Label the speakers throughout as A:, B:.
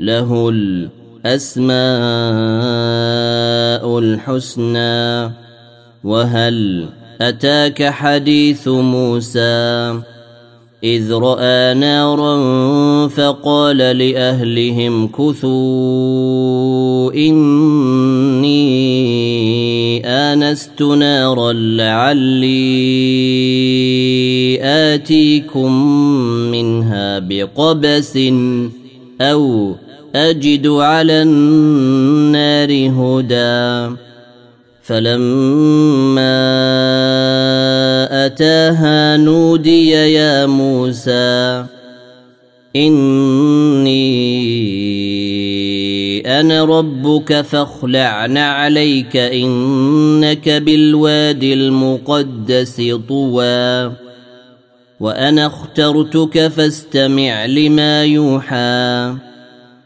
A: له الأسماء الحسنى وهل أتاك حديث موسى؟ إذ رأى نارا فقال لأهلهم كثوا إني آنست نارا لعلي آتيكم منها بقبس أو أجد على النار هدى. فلما أتاها نودي يا موسى إني أنا ربك فاخلع نعليك إنك بالوادي المقدس طوى. وأنا اخترتك فاستمع لما يوحى.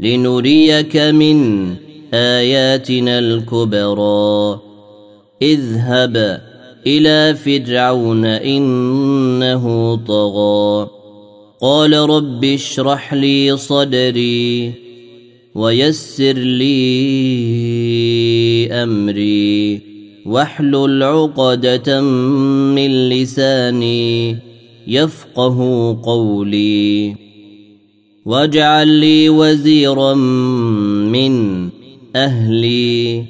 A: لنريك من آياتنا الكبرى. اذهب إلى فرعون إنه طغى. قال رب اشرح لي صدري ويسر لي أمري. واحلل عقدة من لساني يفقه قولي. واجعل لي وزيرا من أهلي.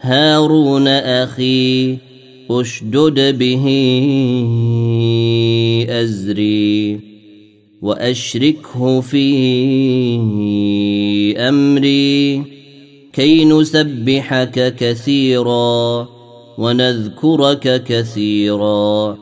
A: هارون أخي أشدد به أزري. وأشركه في أمري. كي نسبحك كثيرا ونذكرك كثيرا.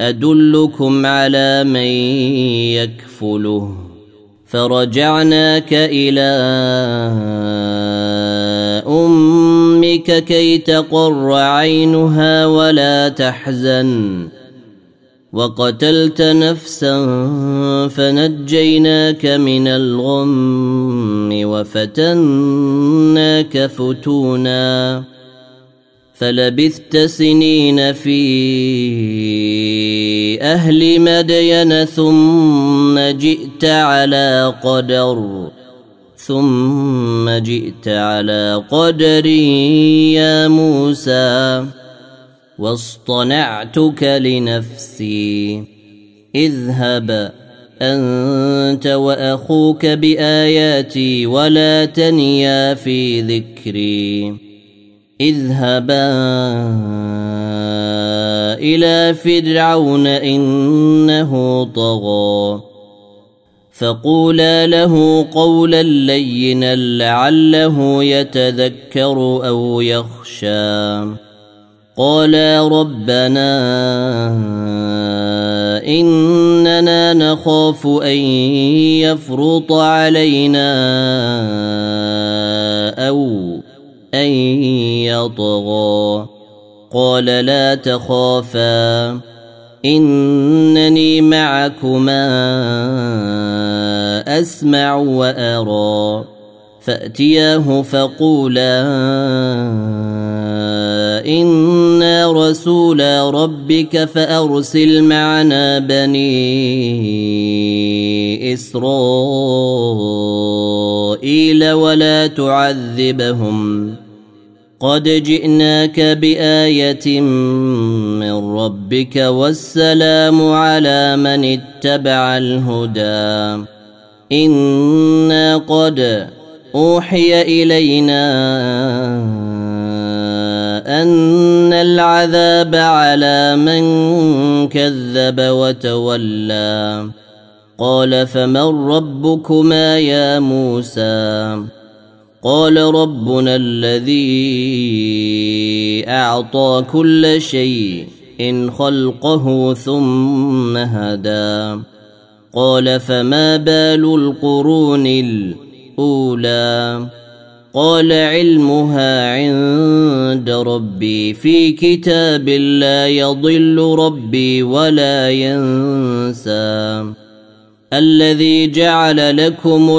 A: أدلكم على من يكفله فرجعناك إلى أمك كي تقر عينها ولا تحزن. وقتلت نفسا فنجيناك من الغم وفتناك فتونا. فلبثت سنين في أهل مدين ثم جئت على قدر ثم جئت على قدر يا موسى واصطنعتك لنفسي. اذهب أنت وأخوك بآياتي ولا تنيا في ذكري. اذهبا إلى فرعون إنه طغى فقولا له قولا لينا لعله يتذكر أو يخشى قالا ربنا إننا نخاف أن يفرط علينا أو ان يطغى قال لا تخافا انني معكما اسمع وارى فاتياه فقولا أنا رسولا ربك فارسل معنا بني اسرائيل ولا تعذبهم قد جئناك بايه من ربك والسلام على من اتبع الهدى أنا قد اوحي الينا ان العذاب على من كذب وتولى قال فمن ربكما يا موسى قال ربنا الذي أعطى كل شيء إن خلقه ثم هدى. قال فما بال القرون الأولى؟ قال علمها عند ربي في كتاب لا يضل ربي ولا ينسى. الذي جعل لكم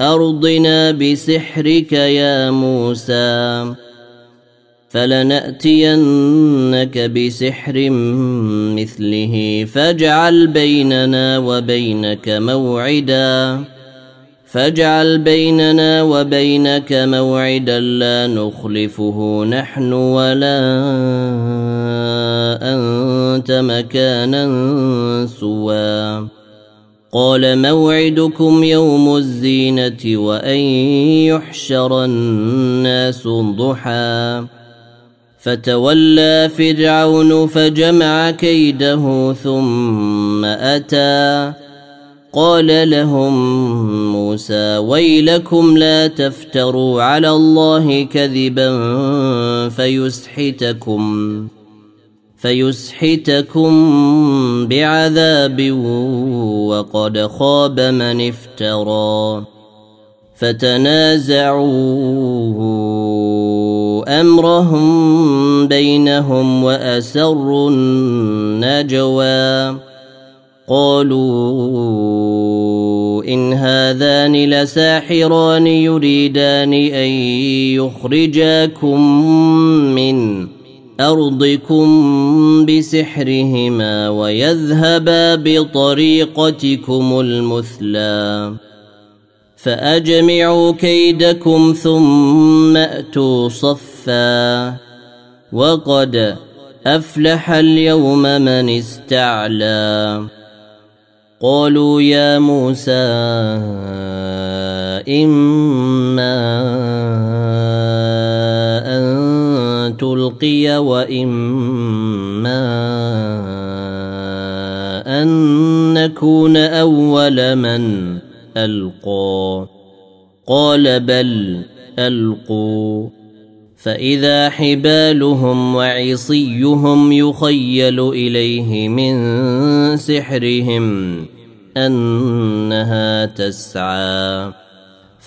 A: أرضنا بسحرك يا موسى فلنأتينك بسحر مثله فاجعل بيننا وبينك موعدا فاجعل بيننا وبينك موعدا لا نخلفه نحن ولا أنت مكانا سوى. قال موعدكم يوم الزينة وأن يحشر الناس ضحى. فتولى فرعون فجمع كيده ثم أتى. قال لهم موسى ويلكم لا تفتروا على الله كذبا فيسحتكم. فيسحتكم بعذاب وقد خاب من افترى فتنازعوا أمرهم بينهم وأسروا النجوى قالوا إن هذان لساحران يريدان أن يخرجاكم من أرضكم بسحرهما ويذهبا بطريقتكم المثلى. فأجمعوا كيدكم ثم أتوا صفا. وقد أفلح اليوم من استعلى. قالوا يا موسى ان تلقي وإما أن نكون أول من ألقى. قال بل ألقوا. فإذا حبالهم وعصيهم يخيل إليه من سحرهم أنها تسعى.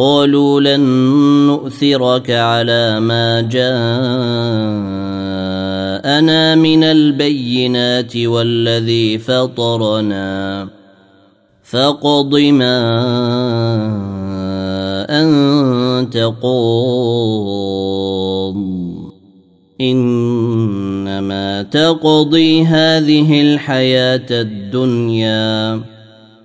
A: قالوا لن نؤثرك على ما جاءنا من البينات والذي فطرنا. فاقض ما أنت قاض. إنما تقضي هذه الحياة الدنيا.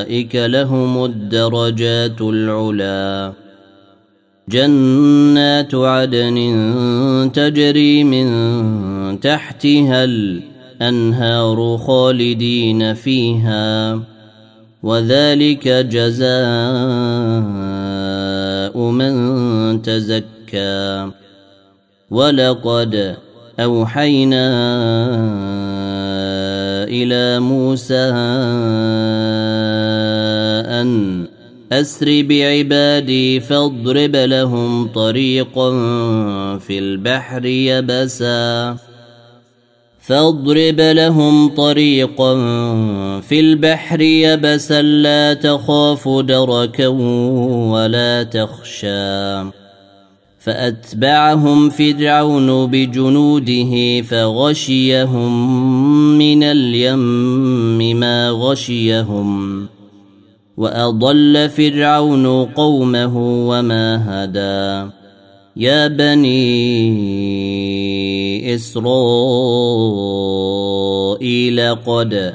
A: فاولئك لهم الدرجات العلى. جنات عدن تجري من تحتها الانهار خالدين فيها. وذلك جزاء من تزكى. ولقد اوحينا إلى موسى أن أسر بعبادي فاضرب لهم طريقا في البحر يبسا. فاضرب لهم طريقا في البحر يبسا. لا تخاف دركا ولا تخشى. فأتبعهم فرعون بجنوده فغشيهم من اليم ما غشيهم وأضل فرعون قومه وما هدى. يا بني إسرائيل قد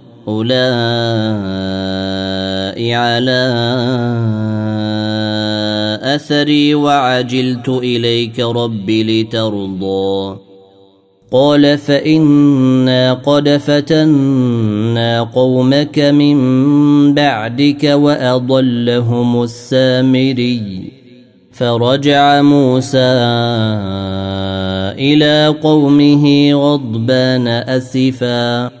A: اولئك على أثري وعجلت إليك رب لترضى. قال فإنا قد فتنا قومك من بعدك وأضلهم السامري. فرجع موسى إلى قومه غضبان أسفا.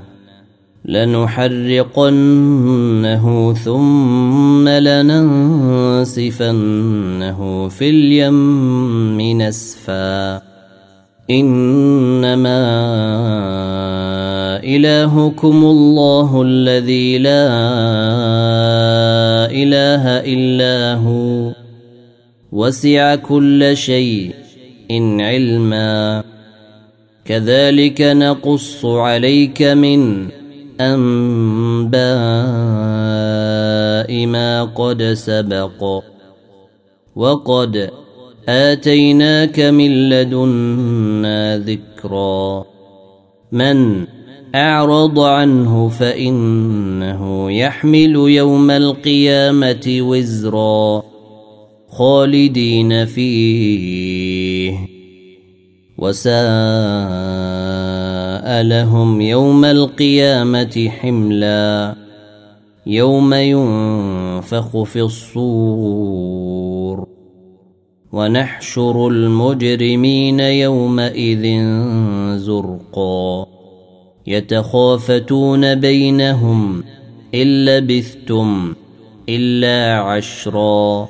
A: لنحرقنه ثم لننسفنه في اليم نسفا. إنما إلهكم الله الذي لا إله إلا هو. وسع كل شيء إن علما. كذلك نقص عليك من انباء ما قد سبق وقد اتيناك من لدنا ذكرا من اعرض عنه فانه يحمل يوم القيامه وزرا خالدين فيه وساء لهم يوم القيامة حملا يوم ينفخ في الصور ونحشر المجرمين يومئذ زرقا يتخافتون بينهم إن لبثتم إلا عشرا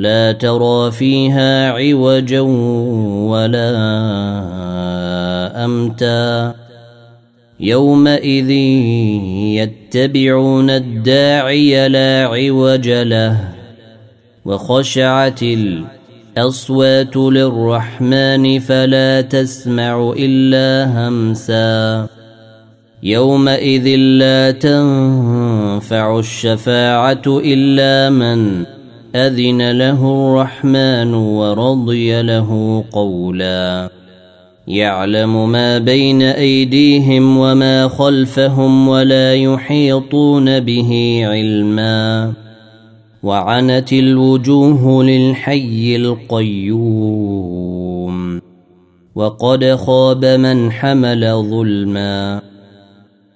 A: لا ترى فيها عوجا ولا أمتا. يومئذ يتبعون الداعي لا عوج له وخشعت الأصوات للرحمن فلا تسمع إلا همسا. يومئذ لا تنفع الشفاعة إلا من أذن له الرحمن ورضي له قولا. يعلم ما بين أيديهم وما خلفهم ولا يحيطون به علما. وعنت الوجوه للحي القيوم. وقد خاب من حمل ظلما.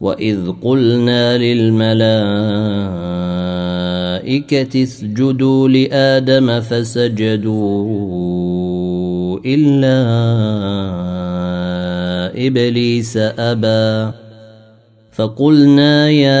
A: واذ قلنا للملائكه اسجدوا لادم فسجدوا الا ابليس ابى فقلنا يا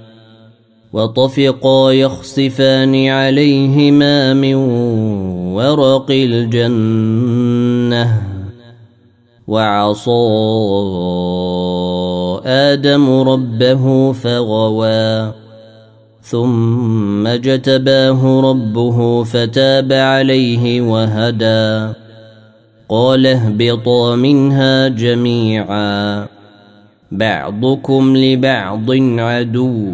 A: وطفقا يخصفان عليهما من ورق الجنة. وعصى آدم ربه فغوى. ثم جتباه ربه فتاب عليه وهدى. قال اهبطا منها جميعا. بعضكم لبعض عدو.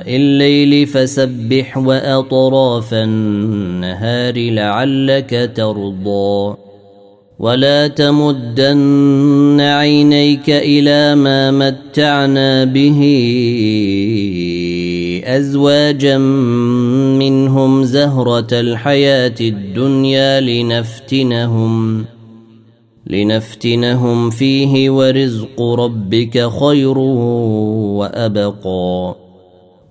A: الليل فسبح وأطراف النهار لعلك ترضى. ولا تمدن عينيك إلى ما متعنا به أزواجا منهم زهرة الحياة الدنيا لنفتنهم ۖ لنفتنهم فيه ورزق ربك خير وأبقى.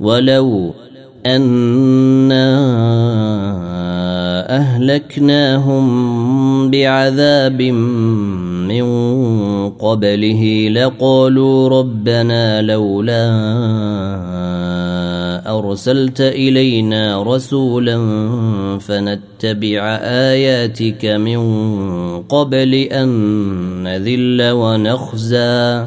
A: ولو أنا أهلكناهم بعذاب من قبله لقالوا ربنا لولا أرسلت إلينا رسولا فنتبع آياتك من قبل أن نذل ونخزى.